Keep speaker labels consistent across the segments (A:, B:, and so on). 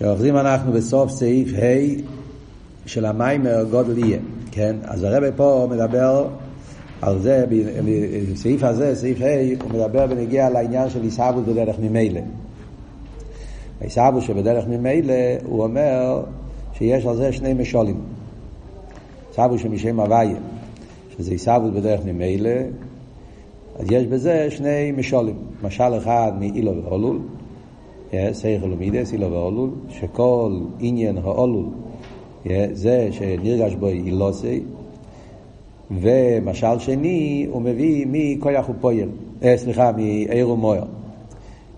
A: ואוחזים אנחנו בסוף סעיף ה' של המיימר גודל יהיה, כן? אז הרב פה מדבר על זה, בסעיף הזה, סעיף ה', הוא מדבר בנגיע לעניין של עיסאוווס בדרך ממילא. עיסאוווס שבדרך ממילא, הוא אומר שיש על זה שני משולים. עיסאוווס שמשם הוויה, שזה עיסאוווס בדרך ממילא, אז יש בזה שני משולים. משל אחד מאילו ואולול, סייכל ומידס, אילו ואולול, שכל עניין האולול זה שנרגש בו אילוסי, ומשל שני הוא מביא מכויח ופויר, אה, סליחה, מעיר ומויר.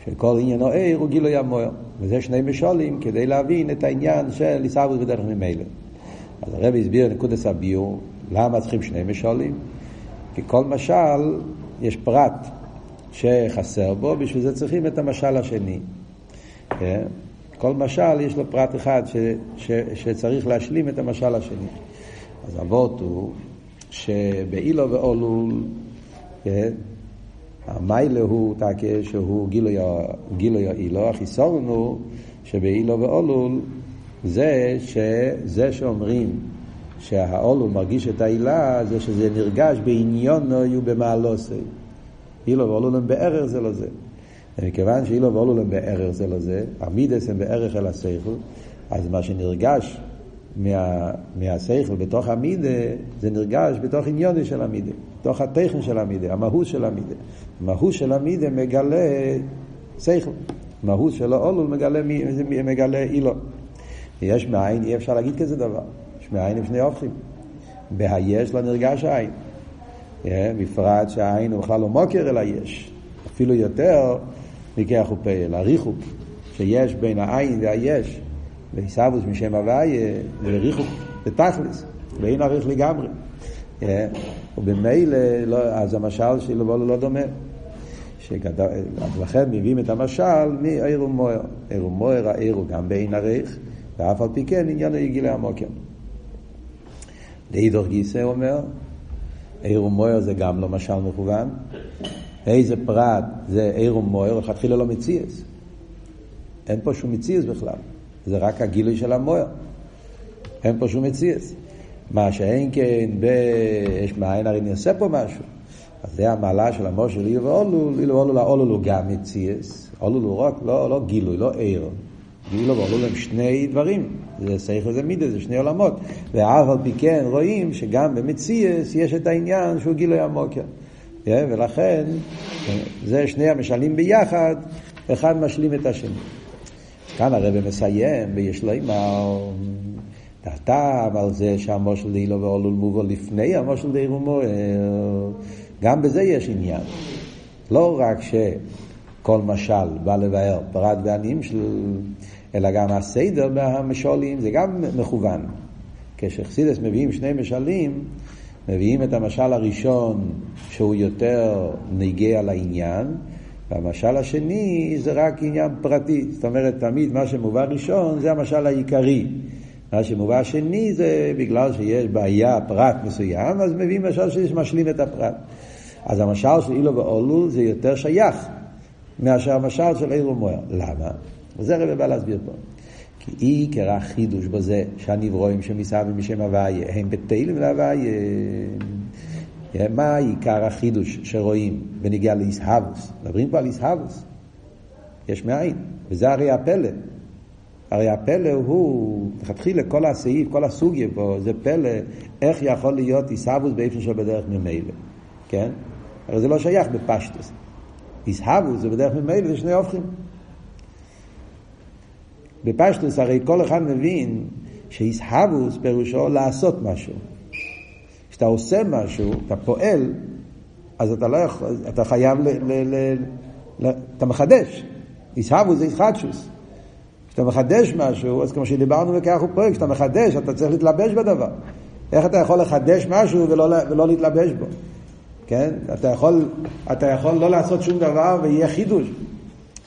A: שכל עניין העיר הוא גילוי המויר. וזה שני משולים כדי להבין את העניין של עיסאוווס בדרך ממילא. אז הרבי הסביר נקודת הביור, למה צריכים שני משולים? כי כל משל יש פרט שחסר בו, בשביל זה צריכים את המשל השני. כן? כל משל יש לו פרט אחד ש, ש, שצריך להשלים את המשל השני. אז אבות הוא שבאילו ואולול, כן? המיילה הוא תקה שהוא גילוי האילו, החיסורן הוא שבאילו ואולול זה שזה שאומרים שהאולול מרגיש את העילה זה שזה נרגש בעניונו ובמעלוסי. אילו ואולול הם בערך זה לא זה. ומכיוון שאילו ואולול הם בערך זה לא זה, המידס הם בערך אל השכל, אז מה שנרגש מה, מהשכל בתוך המידה, זה נרגש בתוך עניוני של המידה, בתוך הטכן של המידה, המהות של המידה. המהות של המידה מגלה שכל, המהות של האולול מגלה, מגלה אילו. יש מאין, אי אפשר להגיד כזה דבר. יש מאין עם שני הופכים. בהיש לא נרגש העין. בפרט שהעין הוא בכלל לא מוקר אלא יש. אפילו יותר מכך ופעל, הריחוק שיש בין העין והיש, ועיסאוווס משם הוויה, זה ריחוק בתכלס, ואין עריך לגמרי. ובמילא, לא, אז המשל שלו בולו לא דומה. שגד... לכן מביאים את המשל מעיר ומוער. עיר ומוער, העיר הוא גם בעין עריך, ואף על פי כן עניין יגילי המוקר. לאידוך גיסא אומר, עיר ומוער זה גם לא משל מכוון. איזה פרט זה עיר ומוער, לכתחילה לא מציאס. אין פה שום מציאס בכלל. זה רק הגילוי של המוער. אין פה שום מציאס. מה שאין כן, יש מאין הרי נעשה פה משהו. אז זה המעלה של המור של אילו ואולול, אילו ואולול, האולול הוא גם מציאס. אולול הוא רק, לא, לא גילוי, לא עיר. גילו ואולול הם שני דברים. זה שכל זה מידה, זה שני עולמות. ואף על פי כן רואים שגם במציאס יש את העניין שהוא גילוי המוקר. ולכן, זה שני המשלים ביחד, אחד משלים את השני. כאן הרב מסיים, ויש לו אימר, הטעם על זה שהמושל דאילו ואולול מובו לפני המושל דאילו מוער. גם בזה יש עניין. לא רק שכל משל בא לבאר פרט ועניים של... אלא גם הסדר מהמשולים זה גם מכוון. כשחסידס מביאים שני משלים, מביאים את המשל הראשון שהוא יותר נגיע לעניין, והמשל השני זה רק עניין פרטי. זאת אומרת, תמיד מה שמובא ראשון זה המשל העיקרי. מה שמובא שני זה בגלל שיש בעיה, פרט מסוים, אז מביאים משל שמשלים את הפרט. אז המשל של אילו ואולול זה יותר שייך מאשר המשל של אילו מוער. למה? וזה הרב בא להסביר פה. כי עיקר החידוש בזה שהנברואים שמסביב משם הוויה הם בתהילים להוויה. מה עיקר החידוש שרואים בניגיע לאיסהבוס? מדברים פה על איסהבוס. יש מאין, וזה הרי הפלא. הרי הפלא הוא, תתחיל לכל הסעיף, כל הסוגיה פה, זה פלא, איך יכול להיות איסהבוס באיפה שבדרך ממילא, כן? הרי זה לא שייך בפשטוס. איסהבוס זה בדרך ממילא, זה שני הופכים. בפשטוס הרי כל אחד מבין שאיסהבוס פירושו לעשות משהו. כשאתה עושה משהו, אתה פועל, אז אתה לא יכול, אתה חייב ל... ל, ל, ל אתה מחדש. איסהבוס זה איסחדשוס. כשאתה מחדש משהו, אז כמו שדיברנו בכך הוא פועל, כשאתה מחדש, אתה צריך להתלבש בדבר. איך אתה יכול לחדש משהו ולא, ולא להתלבש בו? כן? אתה יכול, אתה יכול לא לעשות שום דבר ויהיה חידוש.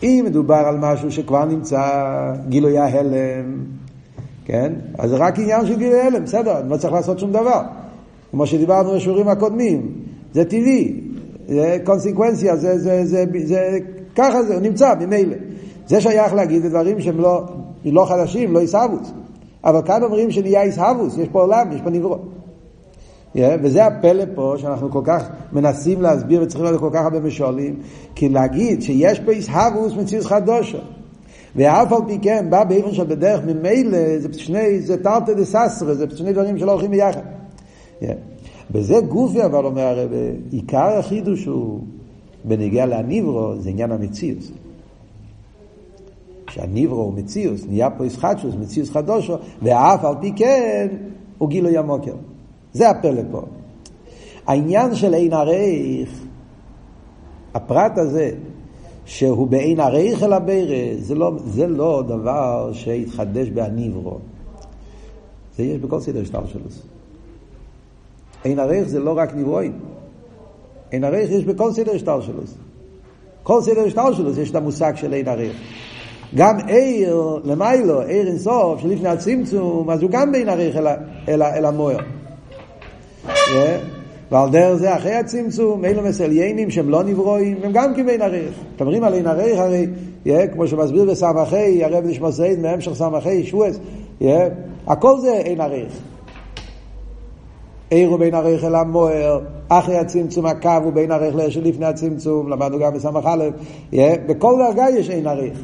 A: אם מדובר על משהו שכבר נמצא גילוי ההלם, כן? אז זה רק עניין של גילוי ההלם, בסדר, לא צריך לעשות שום דבר. כמו שדיברנו בשיעורים הקודמים, זה טבעי, זה קונסקוונציה, זה, זה, זה, זה, זה, ככה זה, הוא נמצא ממילא. זה שייך להגיד דברים שהם לא, לא חדשים, לא עיסאוווס. אבל כאן אומרים שנהיה עיסאוווס, יש פה עולם, יש פה נברוא. וזה הפלא פה שאנחנו כל כך מנסים להסביר וצריכים להיות כל כך הרבה משואלים, כי להגיד שיש פה עיסאוווס מציאות חדושה. ואף על פי כן בא באופן של בדרך ממילא, זה שני, זה תרתי דה ססרה, זה שני דברים שלא הולכים ביחד. Yeah. בזה גופי אבל אומר הרב, עיקר החידוש הוא בנגיע להניברו, זה עניין המציאות. שהניברו הוא מציאוס, נהיה פה ישחטשוס, מציאוס חדושו, ואף על פי כן הוא גילוי המוקר. זה הפלא פה. העניין של אין הרייך, הפרט הזה, שהוא באין הרייך אל הבירה, זה לא, זה לא דבר שהתחדש בהניברו. זה יש בכל סדר שטר שלו. אין הרייך זה לא רק נברואים. אין הרייך יש בכל סדר שטר שלו. כל סדר שטר שלו יש את המושג של אין הרייך. גם עיר למיילו, עיר אינסוף, שלפני הצמצום, אז הוא גם בין עריך אל, אל, אל המוער. ועל דרך זה אחרי הצמצום, אלו מסליינים שהם לא נברואים, הם גם כן בין עריך. מדברים על אין עריך הרי, yeah, כמו שמסביר בסמכי, הרב נשמע סעיד מהמשך סמכי, שווס, yeah, הכל זה אין עריך. עיר הוא בין עריך אל המוער, אחרי הצמצום הקו הוא בין עריך לפני הצמצום, למדנו גם בסמך א', בכל דרגה יש אין עריך.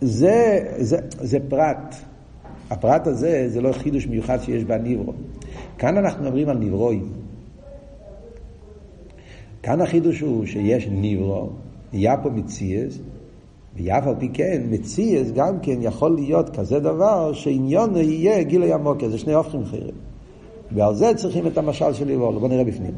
A: זה, זה, זה פרט. הפרט הזה זה לא חידוש מיוחד שיש בניברו. כאן אנחנו מדברים על נברואים. כאן החידוש הוא שיש ניברו, נהיה פה מציאס, ואף על פי כן, מציאס גם כן יכול להיות כזה דבר שעניון יהיה גילוי עמוק, זה שני הופכים אחרים. ועל זה צריכים את המשל של ליבורלו, בואו נראה בפנים.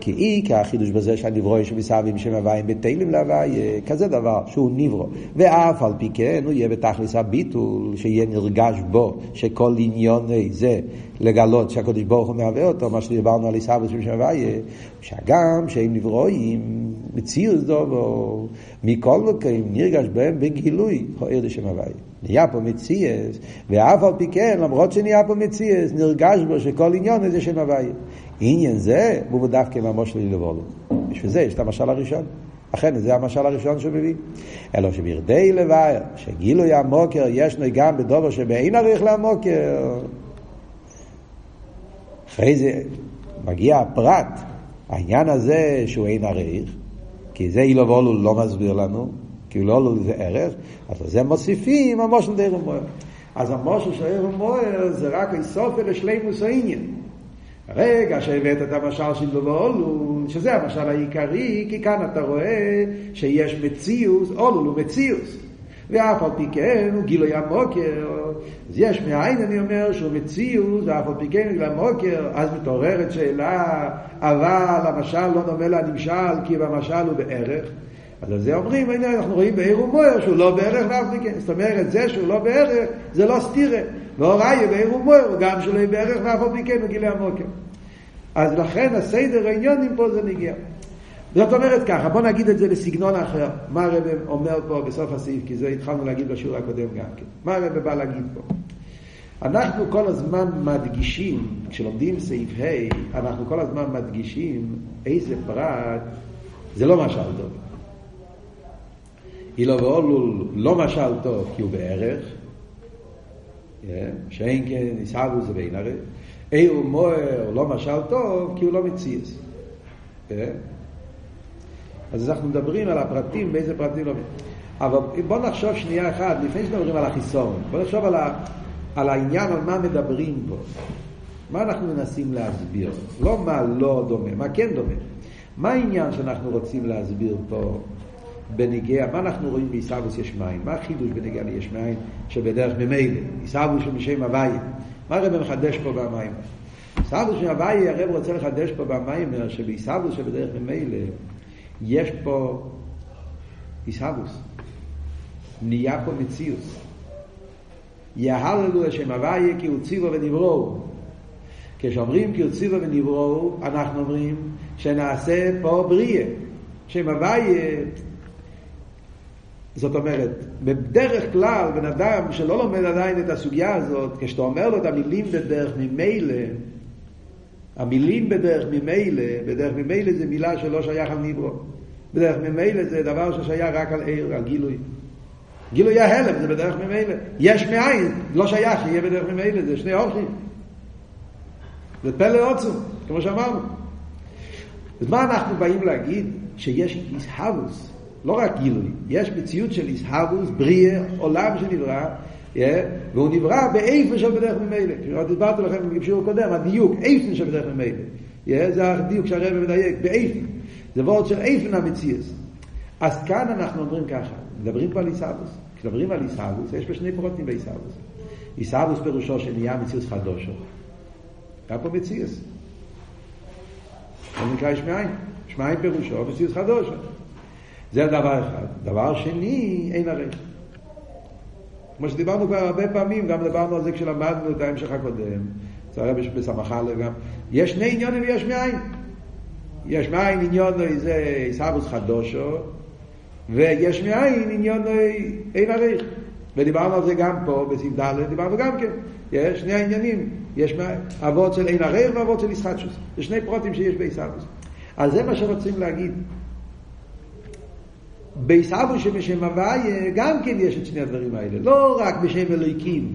A: כי אי כחידוש בזה שהנברו יש מסביב שם הוויים בתהילים להוויה, כזה דבר שהוא נברו. ואף על פי כן הוא יהיה בתכלס הביטול, שיהיה נרגש בו, שכל עניון זה לגלות שהקדוש ברוך הוא מהווה אותו, מה שדיברנו על עיסאוווס שם הוויה, שהגם שהם נברואים, מציאות דובו, מכל מקום נרגש בהם בגילוי, הוער לשם הוויה. נהיה פה מציאס, ואף על פי כן, למרות שנהיה פה מציאס, נרגש בו שכל עניון זה שם הוויה. עניין זה, הוא דווקא עם המושל לבולו. בשביל זה יש את המשל הראשון. אכן, זה המשל הראשון שהוא מביא. אלא שבירדי לבאר, שגילוי המוקר ישנו גם בדובר שבאין עריך למוקר. אחרי זה מגיע הפרט, העניין הזה שהוא אין עריך, כי זה אילו ואולו לא מסביר לנו, כי לא אולו זה ערך, אז זה מוסיפים המושל דרך מוער. אז המושל של ערך מוער זה רק איסוף לשלימוס העניין. רגע שהבאת את המשל של דובו שזה המשל העיקרי, כי כאן אתה רואה שיש מציאוס, אולול הוא מציאוס. ואף על פי כן הוא גילוי המוקר, אז יש מאין אני אומר שהוא מציאוס, ואף על פי כן גילוי המוקר, אז מתעוררת שאלה, אבל המשל לא דומה לנמשל, כי במשל הוא בערך. אז על זה אומרים, הנה אנחנו רואים בעיר ומוער שהוא לא בערך ואף פי כן. זאת אומרת, זה שהוא לא בערך, זה לא סתירה. והוראי בעיר ומוער הוא גם שלא בערך ואף פי כן הוא גילוי המוקר. אז לכן הסדר העניונים פה זה נגיע. זאת אומרת ככה, בוא נגיד את זה בסגנון אחר. מה הרב אומר פה בסוף הסעיף, כי זה התחלנו להגיד בשיעור הקודם גם כן. מה הרב בא להגיד פה? אנחנו כל הזמן מדגישים, כשלומדים סעיף ה', אנחנו כל הזמן מדגישים איזה פרט זה לא משל טוב. אילו ואולול לא משל טוב כי הוא בערך, שאין כן יסהבו זה בין הרי. עיר ומוער לא משל טוב, כי הוא לא מציאס. כן? אז אנחנו מדברים על הפרטים, באיזה פרטים לא... אבל בוא נחשוב שנייה אחת, לפני שמדברים על החיסון, בוא נחשוב על, ה, על העניין, על מה מדברים פה. מה אנחנו מנסים להסביר? לא מה לא דומה, מה כן דומה. מה העניין שאנחנו רוצים להסביר פה בנגיע, מה אנחנו רואים בעיסאוויס יש מים? מה החידוש בנגיע ליש מים שבדרך ממילא? עיסאוויס הוא משם הוויה. מה הרב מחדש פה במים? סבוס של הוואי הרב רוצה לחדש פה במים שבעיסאוויס שבדרך ממילא יש פה עיסאוויס נהיה פה מציאוס יהללו השם הוואי כי הוא ציבו ונבראו כשאומרים כי הוא ציבו ונבראו אנחנו אומרים שנעשה פה בריאה שם הוואי זאת אומרת, בדרך כלל בן אדם שלא לומד עדיין את הסוגיה הזאת, כשאתה אומר לו את המילים בדרך ממילא, המילים בדרך ממילא, בדרך ממילא זה מילה שלא שייך על ניברו. בדרך ממילא זה דבר ששייך רק על עיר, על גילוי. גילוי ההלם זה בדרך ממילא. יש מאין, לא שייך שיהיה בדרך ממילא, זה שני הולכים. זה פלא עוצם, כמו שאמרנו. אז מה אנחנו באים להגיד? שיש איסהבוס, לא רק גילוי, יש מציאות של איסהבוס, בריאה, עולם שנברא, yeah, והוא נברא באיפן של בדרך ממילא. כשאני דיברתי לכם בשיעור הקודם, הדיוק, איפן של בדרך ממילא. Yeah, זה הדיוק שהרבא מדייק, באיפן. זה וורד של איפן המציאס. אז כאן אנחנו אומרים ככה, מדברים פה על איסהבוס. כשמדברים על איסהבוס, יש פה שני פרוטים באיסהבוס. איסהבוס פירושו שנהיה מציאוס חדושו. היה פה מציאס. זה נקרא. יש מאין פירושו מציאוס חדושו. זה דבר אחד. דבר שני, אין ערך. כמו שדיברנו כבר הרבה פעמים, גם דיברנו על זה כשלמדנו את ההמשך הקודם. זה היה בסמכה גם. יש שני עניונים ויש מאין. יש מאין עניון זה איסהבוס חדושו, ויש מאין עניון אין ערך. ודיברנו על זה גם פה, בסעיף ד', דיברנו גם כן. יש שני העניינים, יש אבות של אין ערך ואבות של ישחטשוס. זה שני פרוטים שיש בעיסאוויס. אז זה מה שרוצים להגיד. בעיסאוויס שבשם הוויה גם כן יש את שני הדברים האלה, לא רק בשם אלוהיקים.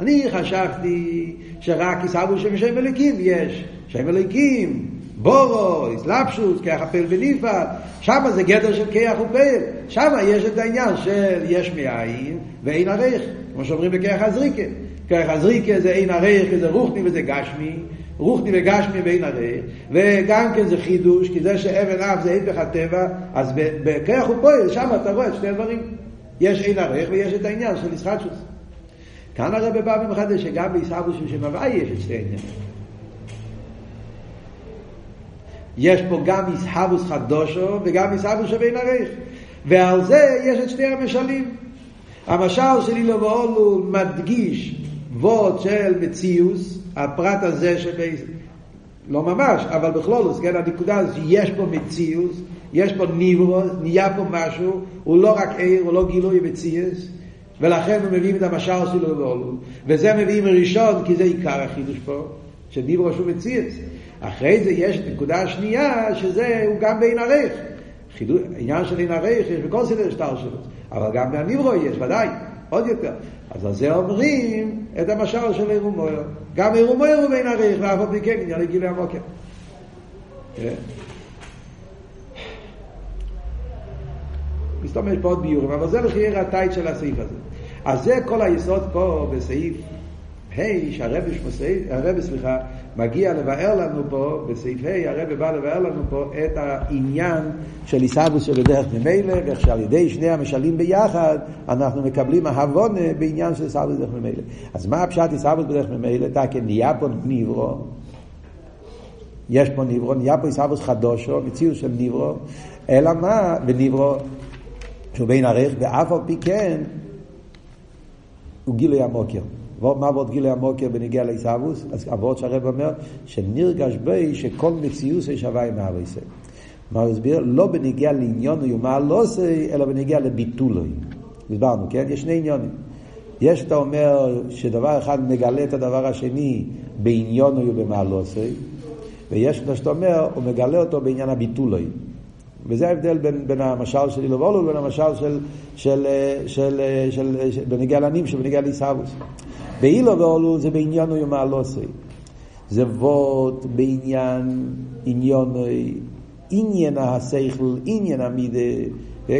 A: אני חשבתי שרק עיסאוויס שבשם אלוהיקים יש. שם אלוהיקים, בורו, אסלאפשוס, כיח הפל ונפעל, שם זה גדר של כיח ופל, שם יש את העניין של יש מאין ואין ערך, כמו שאומרים בכיח הזריקה. כיח הזריקה זה אין ערך, זה רוחני וזה גשמי, רוחני וגשמי ואין ערך, וגם כן זה חידוש, כי זה שאבן אף זה היפך הטבע, אז בכיח ופועל, שם אתה רואה את שני הדברים. יש אין ערך ויש את העניין של ישחטשוס. כאן הרב בא ומחדש שגם בעיסאוויס של הוואי יש את שתי העניינים. יש פה גם איסהבוס חדושו וגם איסהבוס שבין הרייך. ועל זה יש את שני המשלים. המשל של אילו ואולו מדגיש וורד של מציאוס, הפרט הזה שבי... לא ממש, אבל בכלולוס, כן, הנקודה הזאת שיש פה מציאוס, יש פה ניברו, נהיה פה משהו, הוא לא רק עיר, הוא לא גילוי מציאס, ולכן הוא מביא את המשל של אילו ואולו. וזה מביא מראשון, כי זה עיקר החידוש פה, שניברו שהוא מציאס. אחרי זה יש נקודה שנייה, שזה הוא גם בעין ערך. העניין של עין ערך יש בכל סדר שטר שלו, אבל גם מהניברו יש, ודאי, עוד יותר. אז על זה אומרים את המשל של עירום מויר. גם עירום מויר הוא בעין ערך, ואף על פי כן עניין לגילי המוקר. מסתובב פה עוד ביורים, אבל זה לחייר הטייט של הסעיף הזה. אז זה כל היסוד פה בסעיף ה' שהרבי שמוסי, הרבי סליחה, מגיע לבאר לנו פה, בסעיף ה' הרבי בא לבאר לנו פה את העניין של עיסאוווס שבדרך ממילא, ואיך שעל ידי שני המשלים ביחד, אנחנו מקבלים אהבונה בעניין של עיסאוווס בדרך ממילא. אז מה הפשט עיסאוווס בדרך ממילא? תקן נהיה פה ניברו, יש פה ניברו, נהיה פה עיסאוווס חדושו, מציאות של ניברו, אלא מה? וניברו שהוא בין ערך, ואף על פי כן, הוא גילוי המוקר. מה עבוד גילי המוקר בניגיע לעיסאוווס? אז עבוד שהרב אומר שנרגש בי שכל מציאוס יש הוואי מהוויסי. מה הוא הסביר? לא בניגיע לעניון יומה לא עושה, אלא בניגיע לביטולוי. הסברנו, כן? יש שני עניונים. יש אתה אומר שדבר אחד מגלה את הדבר השני בעניון ובמעלוסי, ויש את שאתה אומר, הוא מגלה אותו בעניין הביטולוי. וזה ההבדל בין, בין המשל של אילו ואולו לבין המשל של, של, של, של, של, של בנגיע לנים שבנגיע לעיסאוווס. באילו ואולו זה בעניין ומעלוסי. זה ווט בעניין עניונוי, עניין השכל, עניין המידה,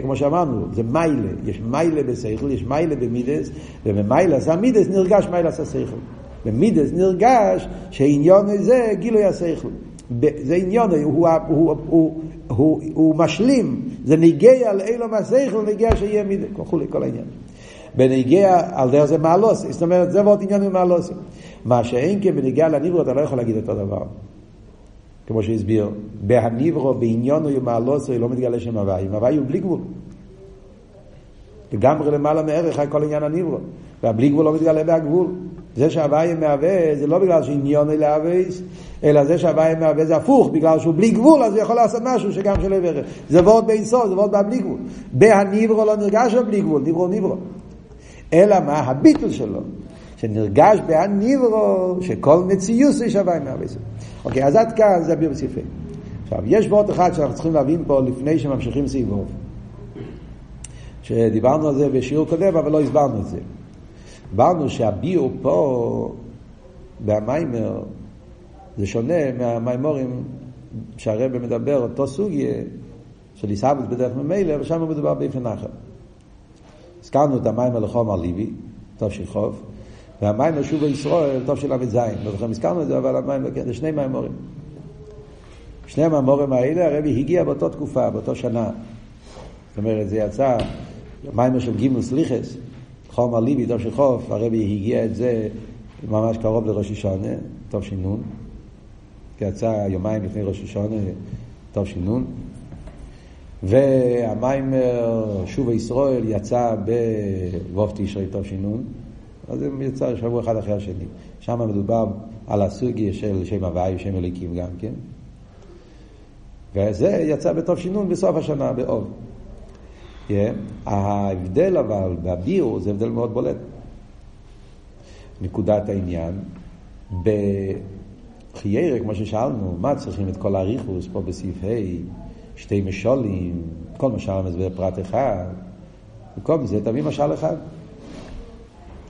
A: כמו שאמרנו, זה מיילה, יש מיילה בשכל, יש מיילה במידס, ובמיילה זה המידס נרגש מיילה השכל. במידס נרגש שעניון זה גילוי השכל. זה עניון, הוא, הוא, הוא, הוא, הוא, הוא משלים, זה ניגע על אילו מהשכל, ניגע שיהיה מידס, כל העניין. בנגיע על דרך זה מעלוס, זאת אומרת זה ועוד עניין ממעלוס. מה שאין כן בנגיע לניברו אתה לא יכול להגיד אותו דבר. כמו שהסביר, בהניברו בעניון הוא מעלוס לא מתגלה שם הוואי, הוואי הוא בלי גבול. לגמרי למעלה מערך כל עניין הניברו. והבלי גבול לא מתגלה בהגבול. זה שהוואי מהווה זה לא בגלל שעניון אלה אבייס, אלא זה שהוואי מהווה זה הפוך, בגלל שהוא בלי גבול אז הוא יכול לעשות משהו שגם שלא יברך. זה ועוד בין סוף, זה ועוד בלי גבול. בהניברו לא נרגש בלי גבול, ניברו ניברו. אלא מה הביטול שלו, שנרגש בהניברו, שכל מציוס יש הוואי מהוויסות. אוקיי, אז עד כאן זה אביר בספרי. עכשיו, יש וורט אחד שאנחנו צריכים להבין פה לפני שממשיכים סיבוב. שדיברנו על זה בשיעור קודם, אבל לא הסברנו את זה. הסברנו שהביאו פה, במיימר, זה שונה מהמיימורים שהרבא מדבר, אותו סוגיה של עיסאוויס בדרך ממילא, אבל שם מדובר באופן אחר. הזכרנו את המיימר לחומר ליבי, טוב של חוף, והמיימר שוב בישראל, טוב של ל"ז. לא זוכר אם הזכרנו את זה, אבל המיימר, כן, זה שני מיימורים. שני המיימורים האלה, הרבי הגיע באותה תקופה, באותה שנה. זאת אומרת, זה יצא, מיימר של גימל סליחס, חומר ליבי, טוב של חוף, הרבי הגיע את זה ממש קרוב לראש השונה, טוב שינון. יצא יומיים לפני ראש השונה, טוב שינון. והמיימר שוב ישראל יצא בווב תשרי שינון, אז זה יצא שבוע אחד אחרי השני. שם מדובר על הסוגיה של שם הוואי ושם אליקים גם כן. וזה יצא בטוב שינון בסוף השנה, באוב. Yeah. ההבדל אבל בביור זה הבדל מאוד בולט. נקודת העניין, בחיירה, כמו ששאלנו, מה צריכים את כל האריכוס פה בסעיף ה' שתי משולים, כל משל מסביר פרט אחד, במקום זה תביא משל אחד.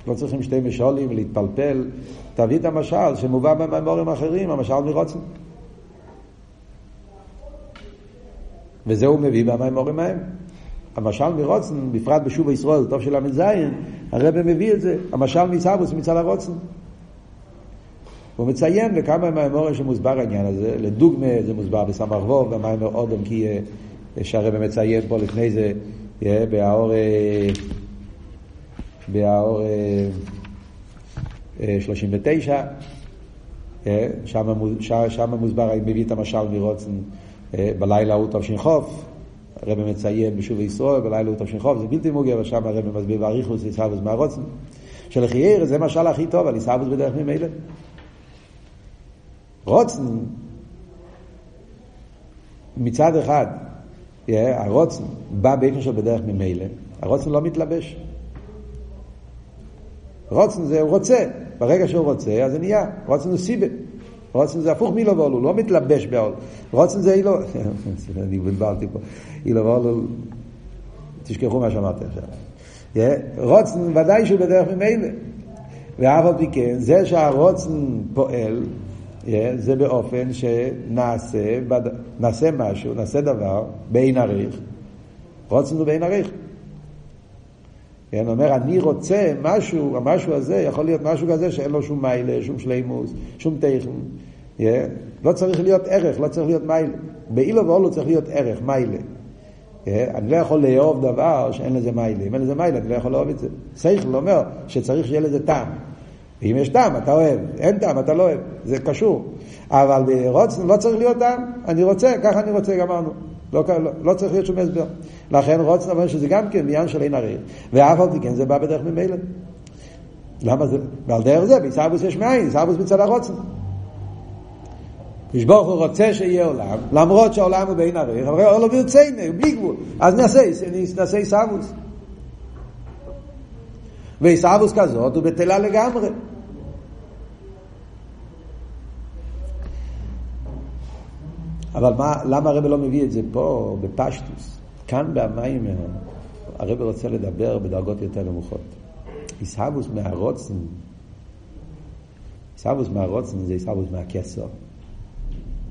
A: לא צריכים שתי משולים ולהתפלפל, תביא את המשל שמובא במאמורים אחרים, המשל מרוצן. וזה הוא מביא במאמורים ההם. המשל מרוצן, בפרט בשוב ישראל, טוב של ל"ז, הרב מביא את זה, המשל מסבוס מצד הרוצן. הוא מציין בכמה מהאמורים שמוסבר העניין הזה, לדוגמה זה מוסבר בסמ"ך ווב, במיימר אודם כי שהרבא מציין פה לפני זה, בהאור, בהאור 39, שם מוסבר, מביא את המשל מרוצן בלילה הוא תש"ח, הרב מציין בשוב ישראל, בלילה הוא תש"ח, זה בלתי מוגי, אבל שם הרב מסביר באריכוס עיסאוויס מהרוצן, שלחייר זה משל הכי טוב על עיסאוויס בדרך ממילא. רוצן, מצד אחד, הרוצן בא באופן של בדרך ממילא, הרוצן לא מתלבש. רוצן זה הוא רוצה, ברגע שהוא רוצה אז זה נהיה, רוצן הוא סיבה. רוצן זה הפוך מילו ואולו, לא מתלבש בעול. רוצן זה אילו, אני בלבלתי פה, אילו ואולו, תשכחו מה שאמרתי עכשיו. רוצן ודאי שהוא בדרך ממילא. ואף על פי כן, זה שהרוצן פועל, זה באופן שנעשה, נעשה משהו, נעשה דבר, בין עריך, רוצנו בין עריך. כן, אומר, אני רוצה משהו, המשהו הזה יכול להיות משהו כזה שאין לו שום מיילה, שום שלימוס, שום טכן. Yeah, לא צריך להיות ערך, לא צריך להיות מיילה. באילו ואולו צריך להיות ערך, מיילה. Yeah, אני לא יכול לאהוב דבר שאין לזה מיילה. אם אין לזה מיילה, אני לא יכול לאהוב את זה. שכל אומר שצריך שיהיה לזה טעם. ואם יש טעם, אתה אוהב. אין טעם, אתה לא אוהב. זה קשור. אבל ברוצן לא צריך להיות טעם. אני רוצה, ככה אני רוצה, גמרנו. לא, לא, לא צריך להיות שום הסבר. לכן רוצן אומר שזה גם כן עניין של אין הרי. ואף על פי כן זה בא בדרך ממילא. למה זה? ועל דרך זה, בעיסאוויס יש מאין, עיסאוויס מצד הרוצן. כשברוך הוא רוצה שיהיה עולם, למרות שהעולם הוא בין הרי, אבל לא ברצינו, בלי גבול. אז נעשה, נעשה עיסאוויס. ועיסאוויס כזאת הוא בטלה לגמרי. אבל מה, למה הרב לא מביא את זה פה בפשטוס? כאן במים הרב רוצה לדבר בדרגות יותר נמוכות. עיסאוויס מהרוצן, עיסאוויס מהרוצן זה עיסאוויס מהכסר.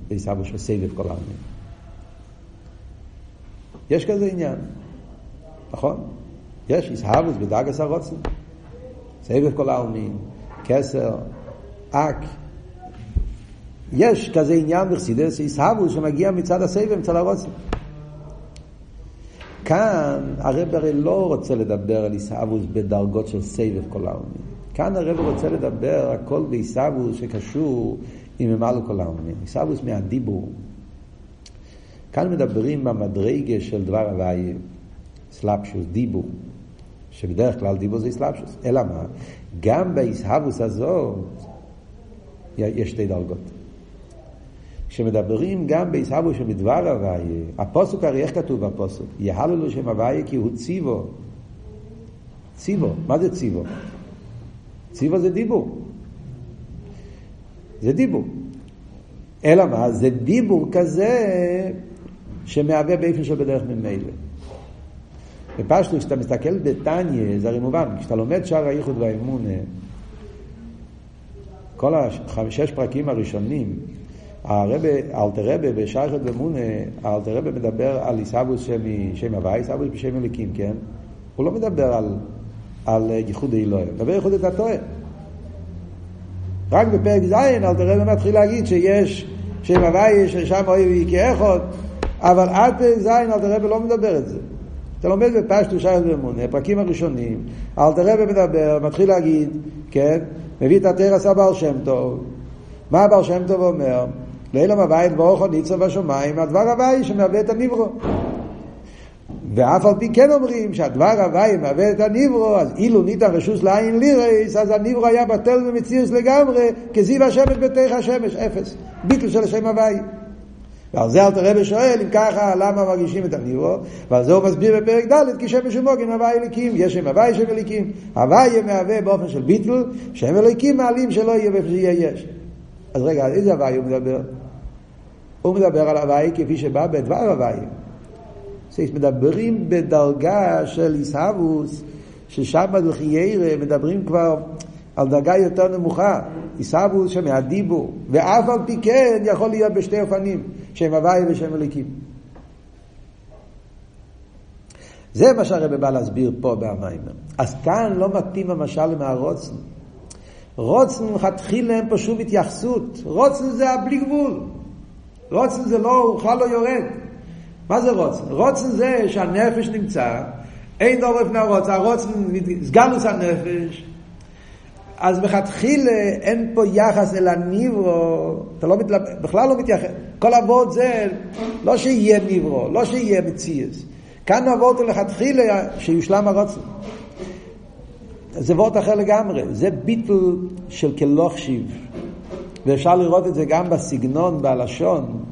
A: זה עיסאוויס של סבב כל העמים. יש כזה עניין, נכון? יש עיסאוויס בדרגס הרוצן. סבב כל העלמין, כסר, אק. יש כזה עניין בחסידס איסהבוס שמגיע מצד הסבב, מצד הרוצן. כאן הרב הרי לא רוצה לדבר על איסהבוס בדרגות של סבב כל העלמין. כאן הרב רוצה לדבר הכל באיסהבוס שקשור עם ממלא כל העלמין. איסהבוס מהדיבור. כאן מדברים במדרגה של דבר הוויה, סלפשוס, דיבור. שבדרך כלל דיבור זה סלפשוס. אלא מה? גם באיסהבוס הזאת יש שתי דרגות. כשמדברים גם בעיסאוו שמדבר הוויה, הפוסוק הרי איך כתוב בפוסוק? יהללו שם הוויה כי הוא ציבו. ציבו, מה זה ציבו? ציבו זה דיבור. זה דיבור. אלא מה? זה דיבור כזה שמהווה באופן של בדרך ממילא. בפשטות, כשאתה מסתכל בתניא, זה הרי מובן, כשאתה לומד שער הייחוד והאמונה, כל השש פרקים הראשונים, הרבה, אלתר רבה בשער הייחוד והאמונה, אלתר רבה מדבר על עיסאוווס שם הוואי, עיסאוווס בשם אליקים, כן? הוא לא מדבר על, על ייחוד האלוהים, הוא מדבר ייחוד את התואר. רק בפרק ז' אלתר רבה מתחיל להגיד שיש שם הוואי, ששם אוהב כאחד, אבל עד פרק ז' אלתר רבה לא מדבר את זה. אתה לומד בפשטו שייך ואמונה, הפרקים הראשונים, אלתר רבי מדבר, מתחיל להגיד, כן, מביא את התרא עשה בעל שם טוב. מה הבעל שם טוב אומר? לילה מבית ברוך ניצו בשמיים, הדבר הוואי שמהווה את הניברו. ואף על פי כן אומרים שהדבר הוואי מהווה את הניברו, אז אילו ניתן רשוס לעין לירס, אז הניברו היה בטל ומציאוס לגמרי, כזיו השמש בתך השמש, אפס. ביטל של השם הוואי. ועל זה אלתר רבי שואל, אם ככה, למה מרגישים את הניברו? ועל זה הוא מסביר בפרק ד', כי שם משומוגן הוואי אליקים, יש שם הוואי שם אליקים. הוואי מהווה באופן של ביטל, שם אליקים מעלים שלא יהיה ואיפה שיהיה יש. אז רגע, על איזה הוואי הוא מדבר? הוא מדבר על הוואי כפי שבא בדבר הוואי. מדברים בדרגה של עיסאוווס, ששם בדחיירה מדברים כבר על דרגה יותר נמוכה. עיסאוווס שמהדיבור, ואף על פי כן יכול להיות בשתי אופנים. שם הוואי ושם אליקים. זה מה שהרבא בא להסביר פה במיימר. אז כאן לא מתאים המשל עם הרוצן. רוצן מלכתחילה אין פה שום התייחסות. רוצן זה הבלי גבול. רוצן זה לא, הוא בכלל לא יורד. מה זה רוצן? רוצן זה שהנפש נמצא, אין דור לפני הרוצן, הרוצן, סגלוס הנפש, אז בכתחילה אין פה יחס אל הניברו, אתה לא מתלבט, בכלל לא מתייחס, כל אבות זה לא שיהיה ניברו, לא שיהיה מציאס. כאן אבות לכתחילה שיושלם הרוצן. זה וורט אחר לגמרי, זה ביטל של כלוכשיב. ואפשר לראות את זה גם בסגנון, בלשון.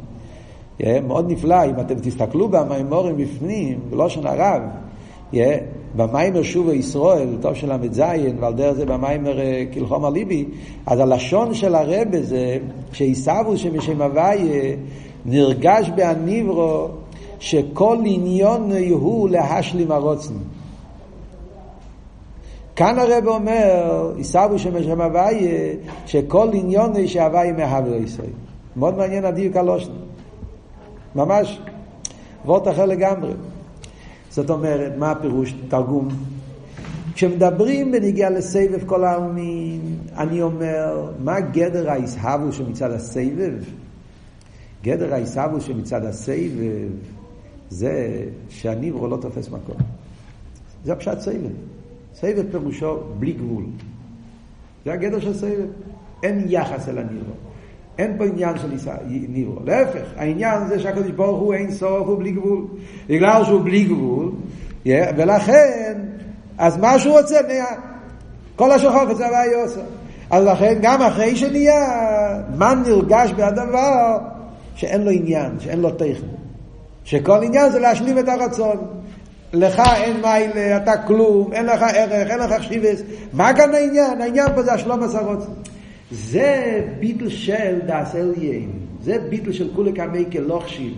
A: מאוד נפלא, אם אתם תסתכלו במימורים בפנים, בלושן הרב, במיימר שוב ישראל, טוב של ל"ז, ועל דרך זה במיימר אה, כלחום הליבי, אז הלשון של הרבה זה שעיסבו שמשם הוויה נרגש בהניברו שכל עניון הוא להשלים הרוצן. כאן הרב אומר, עיסבו שמשם הוויה, שכל עניון שהוויה מהווה ישראל. מאוד מעניין הדיוק הלושן. ממש, וורט אחר לגמרי. זאת אומרת, מה הפירוש תרגום? כשמדברים בניגיע לסבב כל העלמין, אני אומר, מה גדר האיסהבו שמצד הסבב? גדר האיסהבו שמצד הסבב זה שהניברו לא תופס מקום. זה הפשט סבב. סבב פירושו בלי גבול. זה הגדר של סבב. אין יחס אל הניברו. אין פה עניין של ניברו. להפך, העניין זה שהקדוש ברוך הוא אין סוף, הוא בלי גבול. בגלל שהוא בלי גבול, ולכן, אז מה שהוא רוצה נהיה. כל השוחח זה הוויה עושה. אז לכן, גם אחרי שנהיה, מה נרגש בהדבר שאין לו עניין, שאין לו טכן. שכל עניין זה להשלים את הרצון. לך אין מיילה, אתה כלום, אין לך ערך, אין לך חשיבס. מה כאן העניין? העניין פה זה השלום עשרות. זה ביטל של דאס אליין, זה ביטל של כולי קמי כלוכשיב.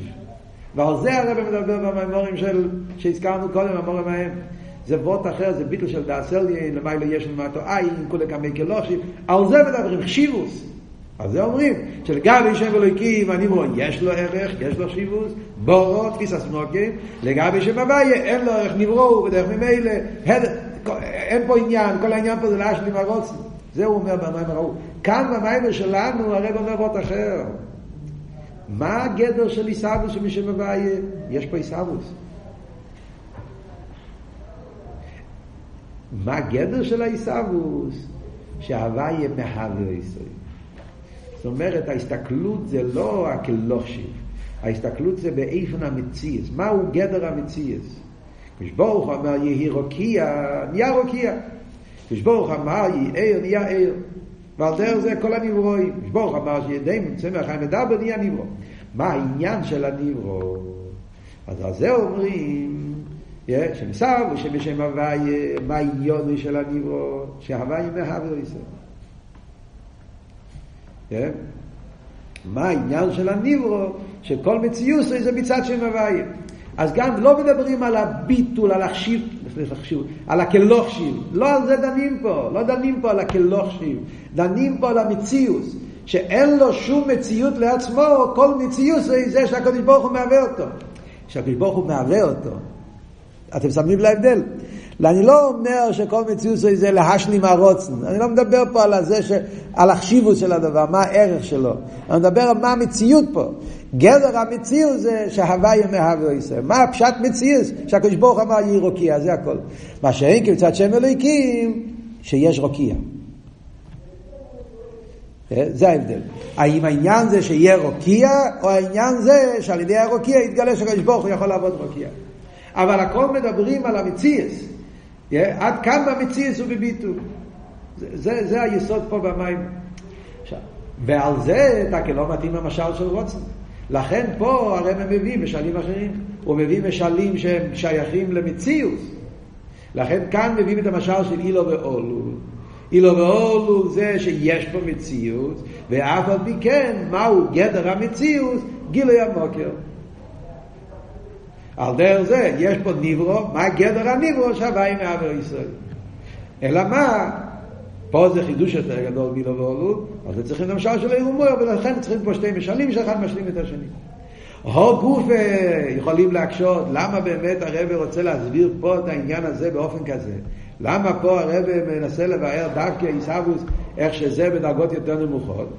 A: ועל זה הרב מדבר במימורים של, שהזכרנו קודם, המורים ההם. זה וורט אחר, זה ביטל של דאס אליין, למעלה יש למטו עין, כולי קמי כלוכשיב. על זה מדברים, חשיבוס. על זה אומרים, שלגבי שם אלוהיקים, אני אומר, יש לו ערך, יש לו שיבוס, בורו, תפיסה סמוקים, לגבי שם הוויה, אין לו ערך, נברו, בדרך ממילא, אין פה עניין, כל העניין פה זה להשלים הרוצן. זה הוא אומר במים ההוא. כאן במים שלנו הרב אומר עוד אחר. מה הגדר של עיסאוווס שמי שמבאיה? יש פה עיסאוווס. מה הגדר של העיסאוווס? שהוויה מהווה ישראל. זאת אומרת, ההסתכלות זה לא הכלוכשיב, ההסתכלות זה באיפן המציאס. מהו גדר המציאס? כשברוך אומר יהי רוקיע, נהיה רוקיע. כשברוך אמר יהיה נהיה ער. ועל דרך זה כל הנברואים. כשברוך אמר שידי צמח חיים מדבר נהיה נברו. מה העניין של הנברו? אז על זה אומרים שמסר ושבשם הוואי, מה העניון של הנברו? שהוואי מהווה ישראל. מה העניין של הנברו? שכל מציאות זה מצד שם הוואי. אז גם לא מדברים על הביטול, על החשיב, על הכלוך שיב. לא על זה דנים פה, לא דנים פה על הכלוך שיב. דנים פה על המציאות, שאין לו שום מציאות לעצמו, כל מציאות זה זה שהקדוש ברוך הוא מהווה אותו. שהקדוש ברוך הוא מהווה אותו. אתם שמים להבדל? אני לא אומר שכל מציאות זה להשלים הרוצן. אני לא מדבר פה על זה, ש... על החשיבות של הדבר, מה הערך שלו. אני מדבר על מה המציאות פה. גדר המציאות זה שהוויה מהווה ישראל. מה הפשט מציאות? שהקדוש ברוך אמר יהי רוקיע, זה הכל. מה שאין כמצד שם אלוהיקים, שיש רוקיע. אה, זה ההבדל. האם העניין זה שיהיה רוקיע, או העניין זה שעל ידי הרוקיע יתגלה שהקדוש ברוך הוא יכול לעבוד רוקיע. אבל הכל מדברים על המציאות. עד כמה מציאס הוא בביטול. זה, זה, זה היסוד פה במים. ועל זה אתה לא מתאים למשל של רוצן. לכן פה הרי הם מביא משלים אחרים. הוא מביא משלים שהם שייכים למציאות. לכן כאן מביאים את המשל של אילו ואולו. אילו ואולו זה שיש פה מציאות, ואף על פי כן, מהו גדר המציאות? גילוי המוקר. על דרך זה יש פה ניברו, מה גדר הניברו שהוואי מעבר ישראל. אלא מה? פה זה חידוש יותר גדול מילו ואולו, אז צריכים למשל של אירומור, ולכן צריכים פה שתי משלים שאחד משלים את השני. הו גוף יכולים להקשות, למה באמת הרב רוצה להסביר פה את העניין הזה באופן כזה? למה פה הרב מנסה לבאר דווקא עיסאוווס, איך שזה בדרגות יותר נמוכות?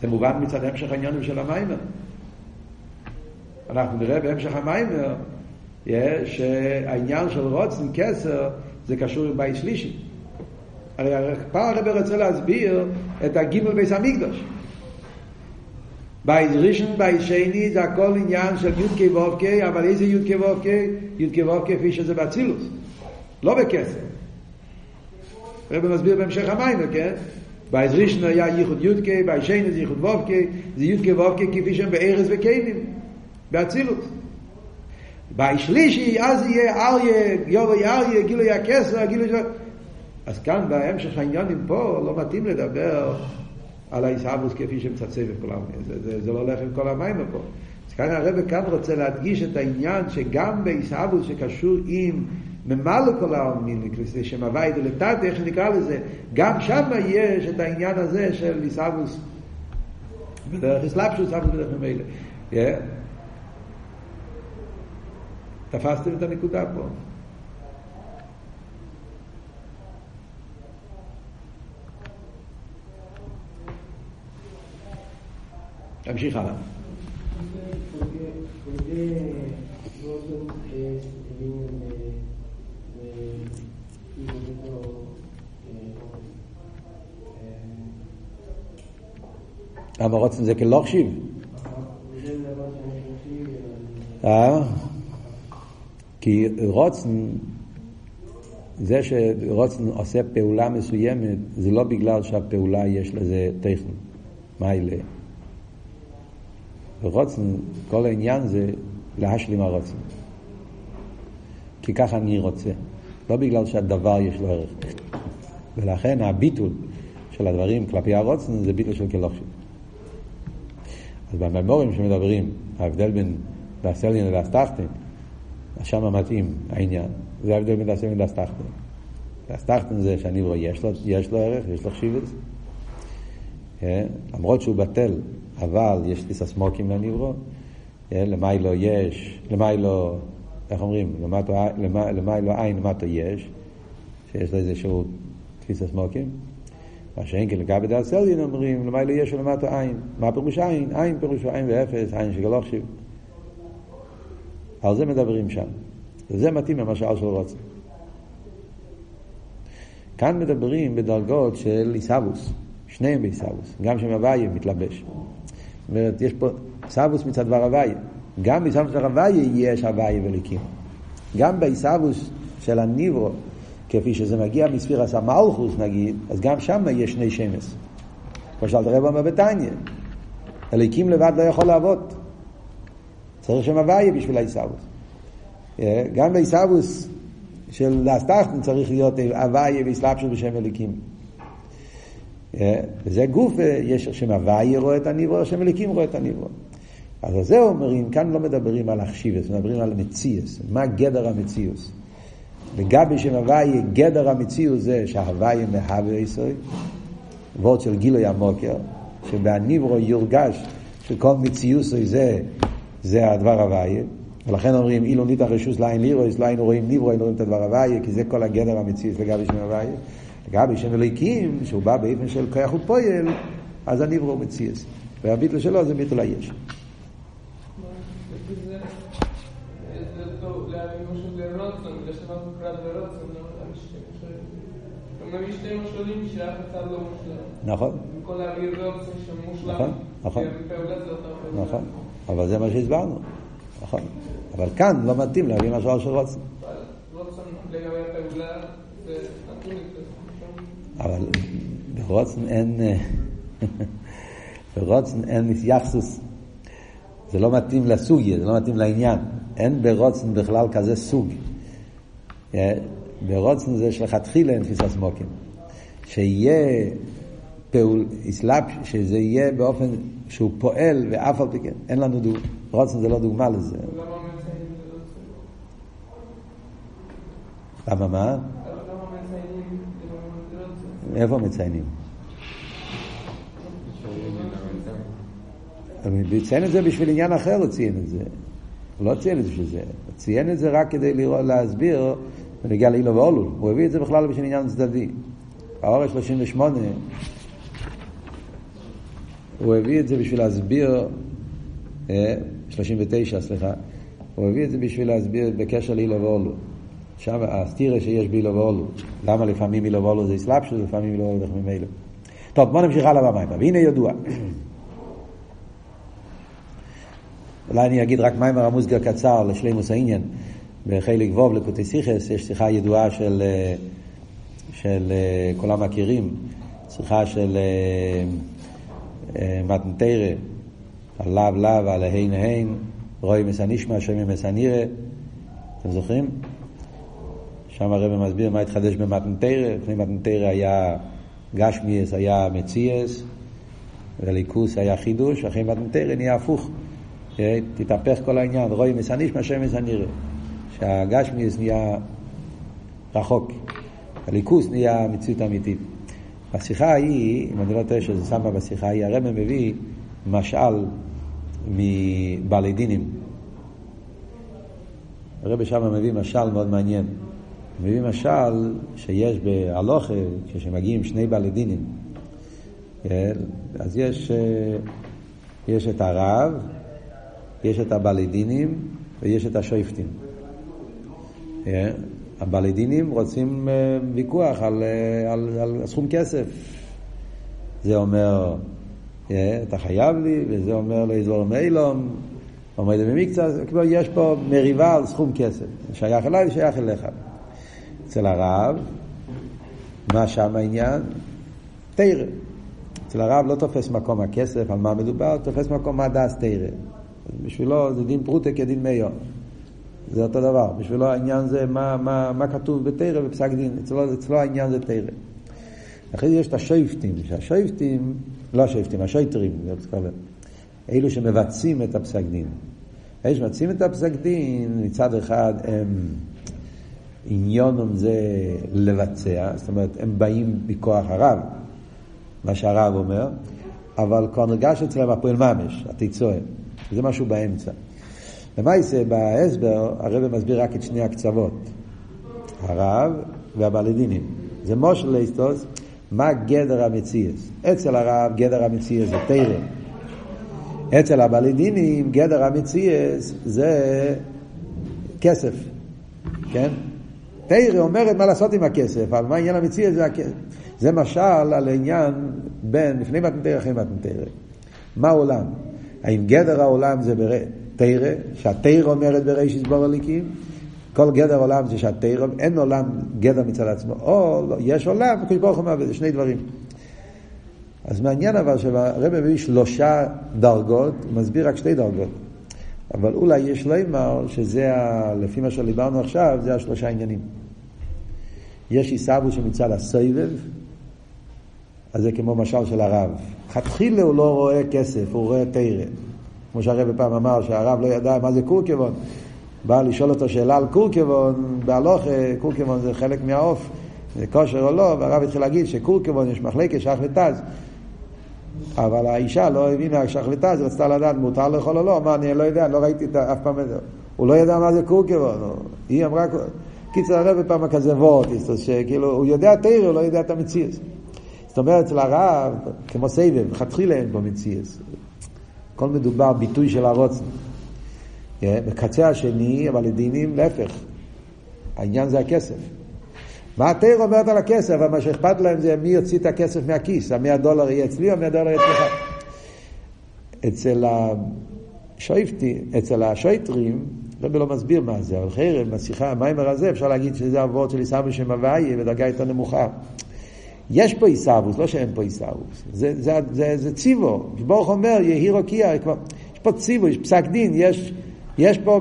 A: זה מובן מצד המשך העניינים של המיימר. אנחנו נראה בהמשך המאמר שהעניין של רצון כתר זה קשור עם בית שלישי. הרי פה הרב רוצה להסביר את הג' בתי המקדש. בית ראשון, בית שני, זה הכל עניין של י"ק ו"ק, אבל איזה י"ק ו"ק? י"ק ו"ק כפי שזה באצילות, לא בכתר. הרב מסביר בהמשך המאמר, כן? בית ראשון היה ייחוד י"ק, בית שני זה ייחוד ו"ק, זה י"ק ו"ק כפי שהם בארז וקיינים, באצילוס. בשלישי אז יהיה אריה, יובי אריה, גילוי הכסר, גילוי... אז כאן בהמשך העניינים פה לא מתאים לדבר על העיסאוווס כפי שמצצב את כולם, זה, זה, זה לא הולך עם כל המים פה. אז כאן הרב כאן רוצה להדגיש את העניין שגם בעיסאוווס שקשור עם ממלא כל העלמין, שם הווי דלתת, איך שנקרא לזה, גם שם יש את העניין הזה של עיסאוווס בדרך אסלאפשוס, עיסאוווס בדרך ממילא. תפסתם את הנקודה פה. תמשיך הלאה. למה רוצים זה כלוכשיב? אה? כי רוצן, זה שרוצן עושה פעולה מסוימת, זה לא בגלל שהפעולה יש לזה טכן, מיילה. ורוצן, כל העניין זה להשלים הרוצן. כי ככה אני רוצה, לא בגלל שהדבר יש לו ערך. ולכן הביטול של הדברים כלפי הרוצן זה ביטול של כלוכשי. אז בממורים שמדברים, ההבדל בין דאסליין לדאסטחטין, שם מתאים העניין. זה ההבדל בין דסים לדס תחתן. דס תחתן זה שהניברו יש לו, יש לו ערך, יש לו חשיבות. אה? למרות שהוא בטל, אבל יש לי ססמוקים לניברו. אה? למיילו יש, למיילו, איך אומרים? למיילו עין, למטו יש, שיש לו איזשהו תפיסה סמוקים. מה שאין כן לגבי דעת סלדין אומרים, למיילו יש ולמטו עין. מה פירוש עין? עין פירושו עין ואפס, עין שגלוך שיב. על זה מדברים שם. וזה מתאים למשל של רוצן. כאן מדברים בדרגות של עיסאוווס, שניהם בעיסאוווס, גם שם מתלבש. זאת אומרת, יש פה עיסאוווס מצד דבר הוויה. גם בעיסאוווס של הוויה יש הוויה וליקים. גם בעיסאוווס של הניברו, כפי שזה מגיע מספירס המלכוס נגיד, אז גם שם יש שני שמס. כמו שאלת הרב אומר בתניא, הליקים לבד לא יכול לעבוד. צריך שם הוויה בשביל העיסאוווס. אה, גם בעיסאוווס של דאסטחטן צריך להיות הוויה והסלבשות בשם אליקים. אה, וזה גוף, אה, יש שם הוויה רואה את הניברו, שם אליקים רואה את הניברו. אז על זה אומרים, כאן לא מדברים על החשיבס, מדברים על מציאס, מה גדר המציאוס. לגבי שם הוויה, גדר המציאוס זה שההוויה מהווה ישראל, וורד של גילוי המוקר, שבהניברו יורגש שכל מציאוס זה, זה הדבר הוויה, ולכן אומרים אילו ניתח רשוס לעין לירויס, לא היינו רואים ניברו, היינו רואים את הדבר הוויה, כי זה כל הגדר המציאוס לגבי שם הוויה. לגבי שם אלוהיקים, שהוא בא באופן של כוח ופועל, אז הניברו מציאס. והביטל שלו זה ביטול היש. נכון. נכון, נכון. נכון. אבל זה מה שהסברנו. נכון. אבל כאן לא מתאים להביא משהו של רוצן. אבל ברוצן אין, ברוצן אין יחסוס. זה לא מתאים לסוגיה, זה לא מתאים לעניין. אין ברוצן בכלל כזה סוג. אה, ברוצן זה שלכתחילה אין תפיסת סמוקים. שיהיה פעול, אסלאפ, שזה יהיה באופן שהוא פועל ואף על פי כן, אין לנו דוגמה, רוצן זה לא דוגמה לזה. למה מה? איפה מציינים? ציין את זה בשביל עניין אחר, הוא ציין את זה. הוא לא ציין את זה בשביל זה. הוא ציין את זה רק כדי לראות, להסביר בנגיע לאילו ואולול. הוא הביא את זה בכלל בשביל עניין צדדי. האור 38, הוא הביא את זה בשביל להסביר, 39, אה, סליחה, הוא הביא את זה בשביל להסביר בקשר לאילו ואולול. שם הסתירה שיש באילו ואולול. למה לפעמים אילו ואולול זה אסלאפשוס, לפעמים אילו ואולול זה ממילא. טוב, בוא נמשיך הלאה במים. והנה ידוע. אולי אני אגיד רק מיימר המוסגר קצר לשלימוס העניין. בחלק ווב לקוטי סיכס יש שיחה ידועה של, אה, של אה, כולם מכירים, שיחה של אה, מתנתרא, על לאו לאו, על ההין ההין, רואי מסנישמע, שמי מסנירא, אתם זוכרים? שם הרב מסביר מה התחדש במתנתרא, לפני מתנתרא היה גשמיאס, היה מציאס, וליכוס היה חידוש, אחרי מתנתרא נהיה הפוך. תתהפך כל העניין, רואי מסנישמע, שמי מסנירא. שהגשמיאס נהיה רחוק, הליכוס נהיה מציאות אמיתית. בשיחה ההיא, אם אני לא טועה שזה שם בשיחה ההיא, הרב מביא משל מבעלי דינים. הרב שם מביא משל מאוד מעניין. מביא משל שיש בהלוכה, כשמגיעים שני בעלי דינים, כן? אז יש, אה, יש את הרב, יש את הבעלי דינים ויש את השויפטים. כן? הבעלי דינים רוצים אה, ויכוח על, אה, על, על סכום כסף. זה אומר, אתה חייב לי, וזה אומר לאזור מיילום, אומר לי כאילו יש פה מריבה על סכום כסף. שייך אליי ושייך אליך. אצל הרב, מה שם העניין? תרא. אצל הרב לא תופס מקום הכסף, על מה מדובר, תופס מקום מה דס תרא. בשבילו זה דין פרוטה כדין מאיון. זה אותו דבר. בשבילו העניין זה מה, מה, מה כתוב בתרא בפסק דין. אצלו, אצלו העניין זה תרא. אחרי זה יש את השויפטים, שהשויפטים, לא השויפטים, השויטרים, אלו שמבצעים את הפסק דין. אלה שמבצעים את הפסק דין, מצד אחד הם עניונם זה לבצע, זאת אומרת, הם באים מכוח הרב, מה שהרב אומר, אבל כבר נרגש אצלם הפועל ממש, התיצואה, זה משהו באמצע. למעשה בהסבר הרב מסביר רק את שני הקצוות, הרב והבלדינים. זה מושל ליסטוס, מה גדר המציאס. אצל הרב גדר המציאס זה תרא. אצל הבלדינים גדר המציאס זה כסף, כן? תרא אומרת מה לעשות עם הכסף, אבל מה עניין המציאס זה הכסף. זה משל על העניין בין לפני מתנתרא אחרי מתנתרא. מה העולם? האם גדר העולם זה ברד? תרא, שהתרא אומרת בריש יסבור הליקים, כל גדר עולם זה שהתרא, אין עולם גדר מצד עצמו, או לא, יש עולם, וקדוש ברוך הוא זה שני דברים. אז מעניין אבל שהרב מביא שלושה דרגות, הוא מסביר רק שתי דרגות. אבל אולי יש לומר שזה, ה, לפי מה שדיברנו עכשיו, זה השלושה עניינים. יש עיסאוו שמצד הסבב, אז זה כמו משל של הרב. תחילה הוא לא רואה כסף, הוא רואה תרא. כמו שהרבא פעם אמר, שהרב לא ידע מה זה קורקבון. בא לשאול אותו שאלה על קורקבון, בהלוך קורקבון זה חלק מהעוף, זה כושר או לא, והרב התחיל להגיד שקורקבון יש מחלקת שח. אבל האישה לא הבינה שח ותז, רצתה לדעת מותר לאכול או לא, אמר אני לא יודע, לא ראיתי אף פעם את זה. הוא לא ידע מה זה קורקבון, היא אמרה, קיצר הרב פעם כזה וורטיס, שכאילו הוא יודע תרא, הוא לא יודע את המציאות. זאת אומרת, אצל הרב, כמו סבב, לכתחילה אין בו מציאות. הכל מדובר ביטוי של הרוצן. בקצה השני, אבל לדינים, להפך. העניין זה הכסף. מה התרא אומרת על הכסף? אבל מה שאכפת להם זה מי יוציא את הכסף מהכיס. המאה דולר יהיה אצלי או המאה דולר יהיה אצלך. אצל השויפטי, אצל השויטרים, רבי לא מסביר מה זה, אבל חרם, בשיחה, המיימר הזה, אפשר להגיד שזה הוורד של עיסאווי שם הוויה בדרגה יותר נמוכה. יש פה עיסאוווס, לא שאין פה עיסאוווס. זה, זה, זה, זה ציבו. ברוך אומר, יהי רוקיע, יש פה ציבו, יש פסק דין, יש, יש פה...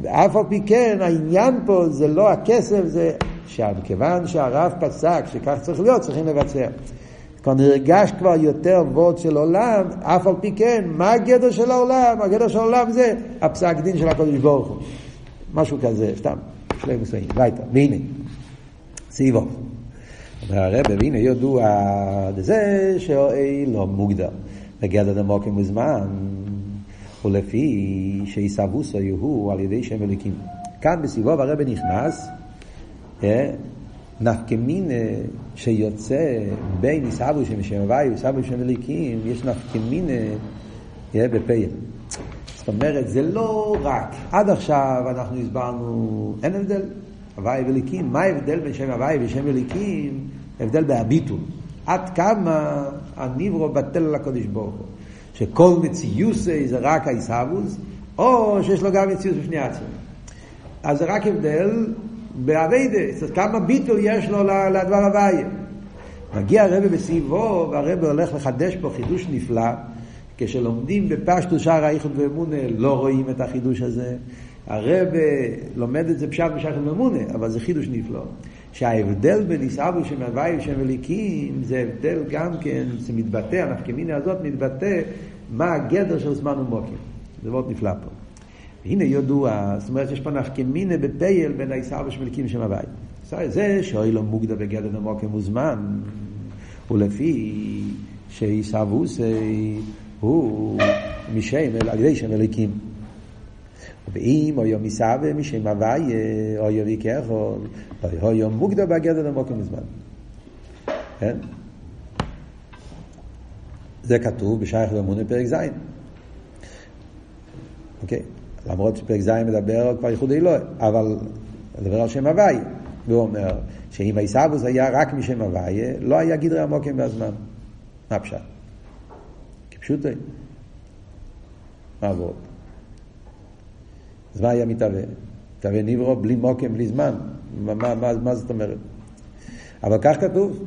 A: ואף על פי כן, העניין פה זה לא הכסף, זה שכיוון שהרב פסק שכך צריך להיות, צריכים לבצע. כבר נרגש כבר יותר וורד של עולם, אף על פי כן, מה הגדר של העולם? הגדר של העולם זה הפסק דין של הקודש ברוך הוא. משהו כזה, סתם, שלם מסוים, ביתה, והנה, סיבוב. אומר הרב, והנה ידוע זה לא מוגדר. בגדר דמוקים מוזמן, ולפי שיסבוסו יהיו על ידי שם אליקים. כאן בסיבוב הרב נכנס, נפקמין שיוצא בין עיסאוו שם שם הוואי ועיסאוו שם אליקים, יש נפקמין בפייל. זאת אומרת, זה לא רק, עד עכשיו אנחנו הסברנו, אין הבדל, הוואי ואליקים, מה ההבדל בין שם הוואי ושם אליקים? הבדל בהביטול. עד כמה הניברו בטל על הקודש ברוך הוא. שכל מציוסי זה רק העיסאוווס, או שיש לו גם מציאות בפני עצמו. אז זה רק הבדל באביידה, כמה ביטול יש לו לדבר הוויה. מגיע הרבי בסביבו, והרבי הולך לחדש פה חידוש נפלא. כשלומדים בפשטו שער האיחוד ואמונה, לא רואים את החידוש הזה. הרבי לומד את זה פשט בשחר ואמונה, אבל זה חידוש נפלא. שההבדל בין עיסאוו שם הוואי ושם אליקים, זה הבדל גם כן, זה מתבטא, הנפקמינה הזאת מתבטא מה הגדר של זמן ומוקים. זה מאוד נפלא פה. הנה ידוע, זאת אומרת יש פה נפקמינה בפייל בין ושם אליקים ושם הוואי. זה שאוי לא מוגדר בגדר נמוקים מוזמן, ולפי שעיסאווסי הוא משם, על ידי שם אליקים. ואם אויו מסווה משם הוויה, אויו ויקחו, אויו מוגדר בגדר נמוקים מוזמן. כן? זה כתוב בשייך ואמונה פרק ז'. אוקיי? למרות שפרק ז' מדבר כבר ייחוד אלוהי, אבל מדבר על שם הוויה. והוא אומר שאם העיסאוווס היה רק משם הוויה, לא היה גדרי עמוקים מהזמן. מה פשט? כפשוטו. מה עבוד? אז מה היה מתהווה? מתהווה נברו בלי מוקים, בלי זמן. מה, מה, מה, מה זאת אומרת? אבל כך כתוב,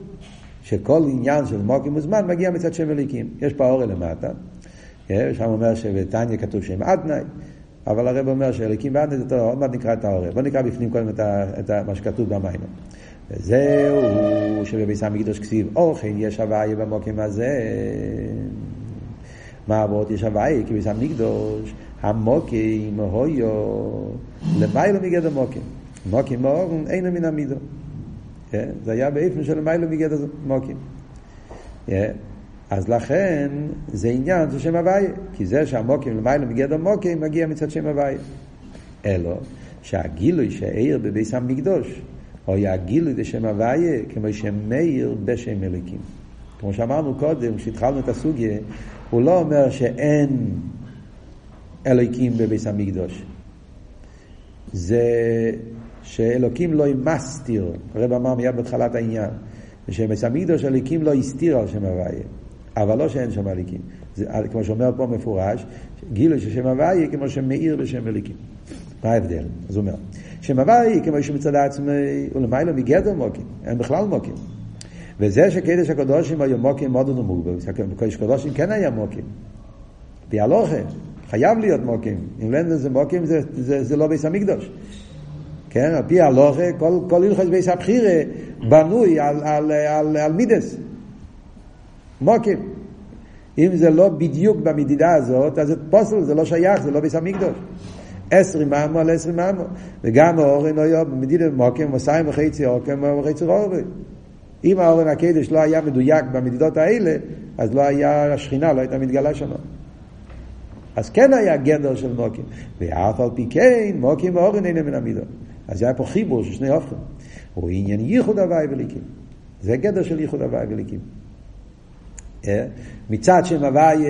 A: שכל עניין של מוקים וזמן מגיע מצד שם אליקים. יש פה אורי למטה, שם אומר שבתניא כתוב שם אדנאי, אבל הרב אומר שאליקים ואדנאי זה טוב, עוד מעט נקרא את האורי. בוא נקרא בפנים קודם את, את מה שכתוב במים. וזהו שבביס המקדוש כסיב אוכל יש הוויה במוקים הזה. מה עבוד יש הוויה? כי ביס המקדוש המוקים הויו למיילו מגדר מוקים. מוקים מאורן אינו מן המידו. כן? זה היה באיפן של מיילו מגדר מוקים. אז לכן זה עניין של שם הוויה, כי זה שהמוקים למיילו מגדר מוקים מגיע מצד שם הוויה. אלו שהגילוי שהעיר בביס המקדוש, או היה גילוי לשם הוויה, כמו שמאיר בשם אליקים. כמו שאמרנו קודם, כשהתחלנו את הסוגיה, הוא לא אומר שאין אלוקים בביס המקדוש. זה שאלוקים לא מסתיר, הרב אמר מיד בתחילת העניין, ושבביס המקדוש אלוקים לא הסתיר על שם הוויה, אבל לא שאין שם אלוקים. זה, כמו שאומר פה מפורש, גילוי של שם הוויה כמו שמאיר בשם אלוקים. מה ההבדל? אז הוא אומר, שם הוויה כמו שמצד עצמי, ולמיילו מגדר מוקים, אין בכלל מוקים. וזה שקדש הקדושים היו מוקים מאוד נמוגבו, קדש הקדושים כן היה מוקים. בהלוכה, חייב להיות מוקים. אם אין לזה מוקים זה, זה, זה לא ביס המקדוש. כן, על פי הלוכה, כל, כל הלכות ביס הבחירה בנוי על, על, על, על מידס. מוקים. אם זה לא בדיוק במדידה הזאת, אז זה פוסל, זה לא שייך, זה לא ביס המקדוש. עשרים מאמו על עשרים מאמו. וגם האורן היה במדידה מוקים, מסיים וחצי אוקים וחצי רובי. אם האורן הקדש לא היה מדויק במדידות האלה, אז לא היה השכינה, לא הייתה מתגלה שם. אז כן היה גדר של מוקים. ואף על פי כן, מוקים ואורן אינם מן המידות. אז היה פה חיבור של שני הופכים. הוא עניין ייחוד הוואי וליקים. זה גדר של ייחוד הוואי וליקים. אה? מצד שם הוואי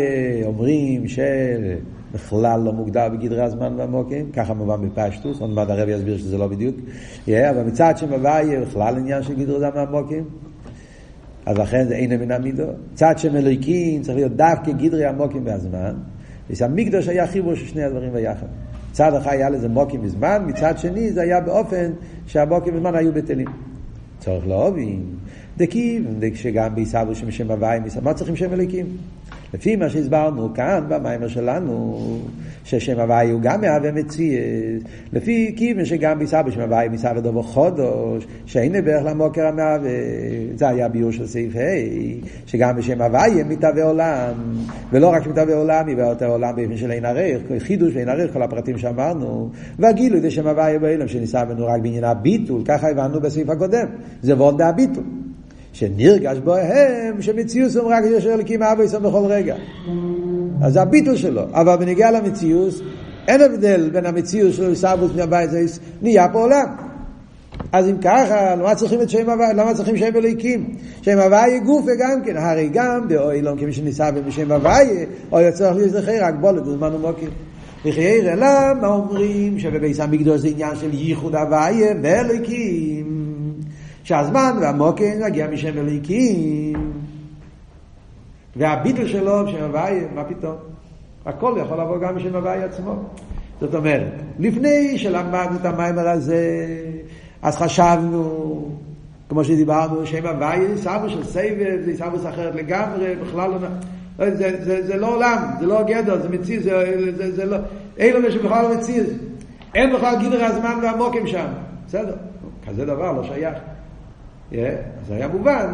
A: אומרים שבכלל לא מוגדר בגדרי הזמן והמוקים, ככה מובן בפשטוס, עוד מעט הרב יסביר שזה לא בדיוק, אה? אבל מצד שם הוואי בכלל עניין של גדרי הזמן והמוקים, אז לכן זה אין מן המידו. צד שם אלוהיקים צריך להיות דווקא גדרי המוקים והזמן, ושהמקדוש היה חיבור של שני הדברים ביחד. מצד אחד היה לזה מוקים בזמן, מצד שני זה היה באופן שהמוקים בזמן היו בטלים. צורך להובין, דקים, שגם בעיסאוו שם שם הוואי, מה צריכים שם אליקים? לפי מה שהסברנו כאן במיימר שלנו, ששם הוואי הוא גם מהווה מציאס, לפי כיוון שגם ביסה בשם הוואי מסעבד דובו חודש, שאין בערך למוקר המהווה, זה היה ביור של סעיף ה', שגם בשם הוואי מתהווה עולם, ולא רק שמתהווה עולם, יבוא יותר עולם באופן של אין ערך, חידוש ואין ערך, כל הפרטים שאמרנו, והגילוי זה שם הוואי באילם שניסה בנו רק בעניין הביטול, ככה הבנו בסעיף הקודם, זה וולדה הביטול. שנרגש בהם שמציוס הוא רק ישר אלוקים אבו יסום בכל רגע. אז זה הביטול שלו. אבל בניגיע למציוס, אין הבדל בין המציוס של סבוס מהבית, זה נהיה פה עולם. אז אם ככה, למה צריכים את שם הוואי? למה צריכים שם אלוהיקים? שם הוואי גופה גם כן, הרי גם באוילום כמי שניסה בשם הוואי, או יצטרך להיות זכר רק בולד וזמן ומוקר. לחיירה, למה אומרים שבביס המקדוש זה עניין של ייחוד הוואי ואלוהיקים? שהזמן והמוקר מגיע משם אליקים. והביטל שלו בשם הוויה, מה פתאום? הכל יכול לבוא גם משם הוויה עצמו. זאת אומרת, לפני שלמדנו את המיימר הזה, אז חשבנו, כמו שדיברנו, שם הוויה, סבא של סבב, זה סבא אחרת לגמרי, בכלל לא... זה, זה, זה לא עולם, זה לא גדר, זה מציא, זה, זה, זה לא... אין לנו שבכלל לא מציא. אין בכלל גדר הזמן והמוקים שם. בסדר, כזה דבר לא שייך. אז היה מובן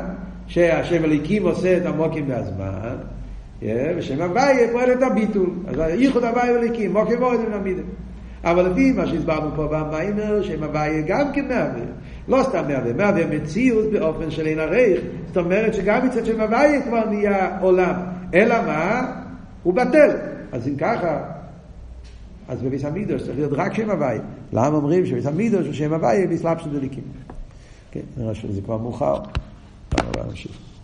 A: שהשם אליקים עושה את המוקים והזמן, ושם הוויה פועל את הביטול. אז ייחוד הוויה אליקים, מוקים ועוד מן המידם. אבל לפי מה שהסברנו פה במיימר, שם הוויה גם כן מהווה. לא סתם מהווה, מהווה מציאות באופן של אין ערך. זאת אומרת שגם מצד שם הוויה כבר נהיה עולם. אלא מה? הוא בטל. אז אם ככה, אז בביס המידוש צריך להיות רק שם הוויה. למה אומרים שביס המידוש הוא שם הוויה בסלאפ של דליקים? כן, שזה כבר מאוחר. נמשיך.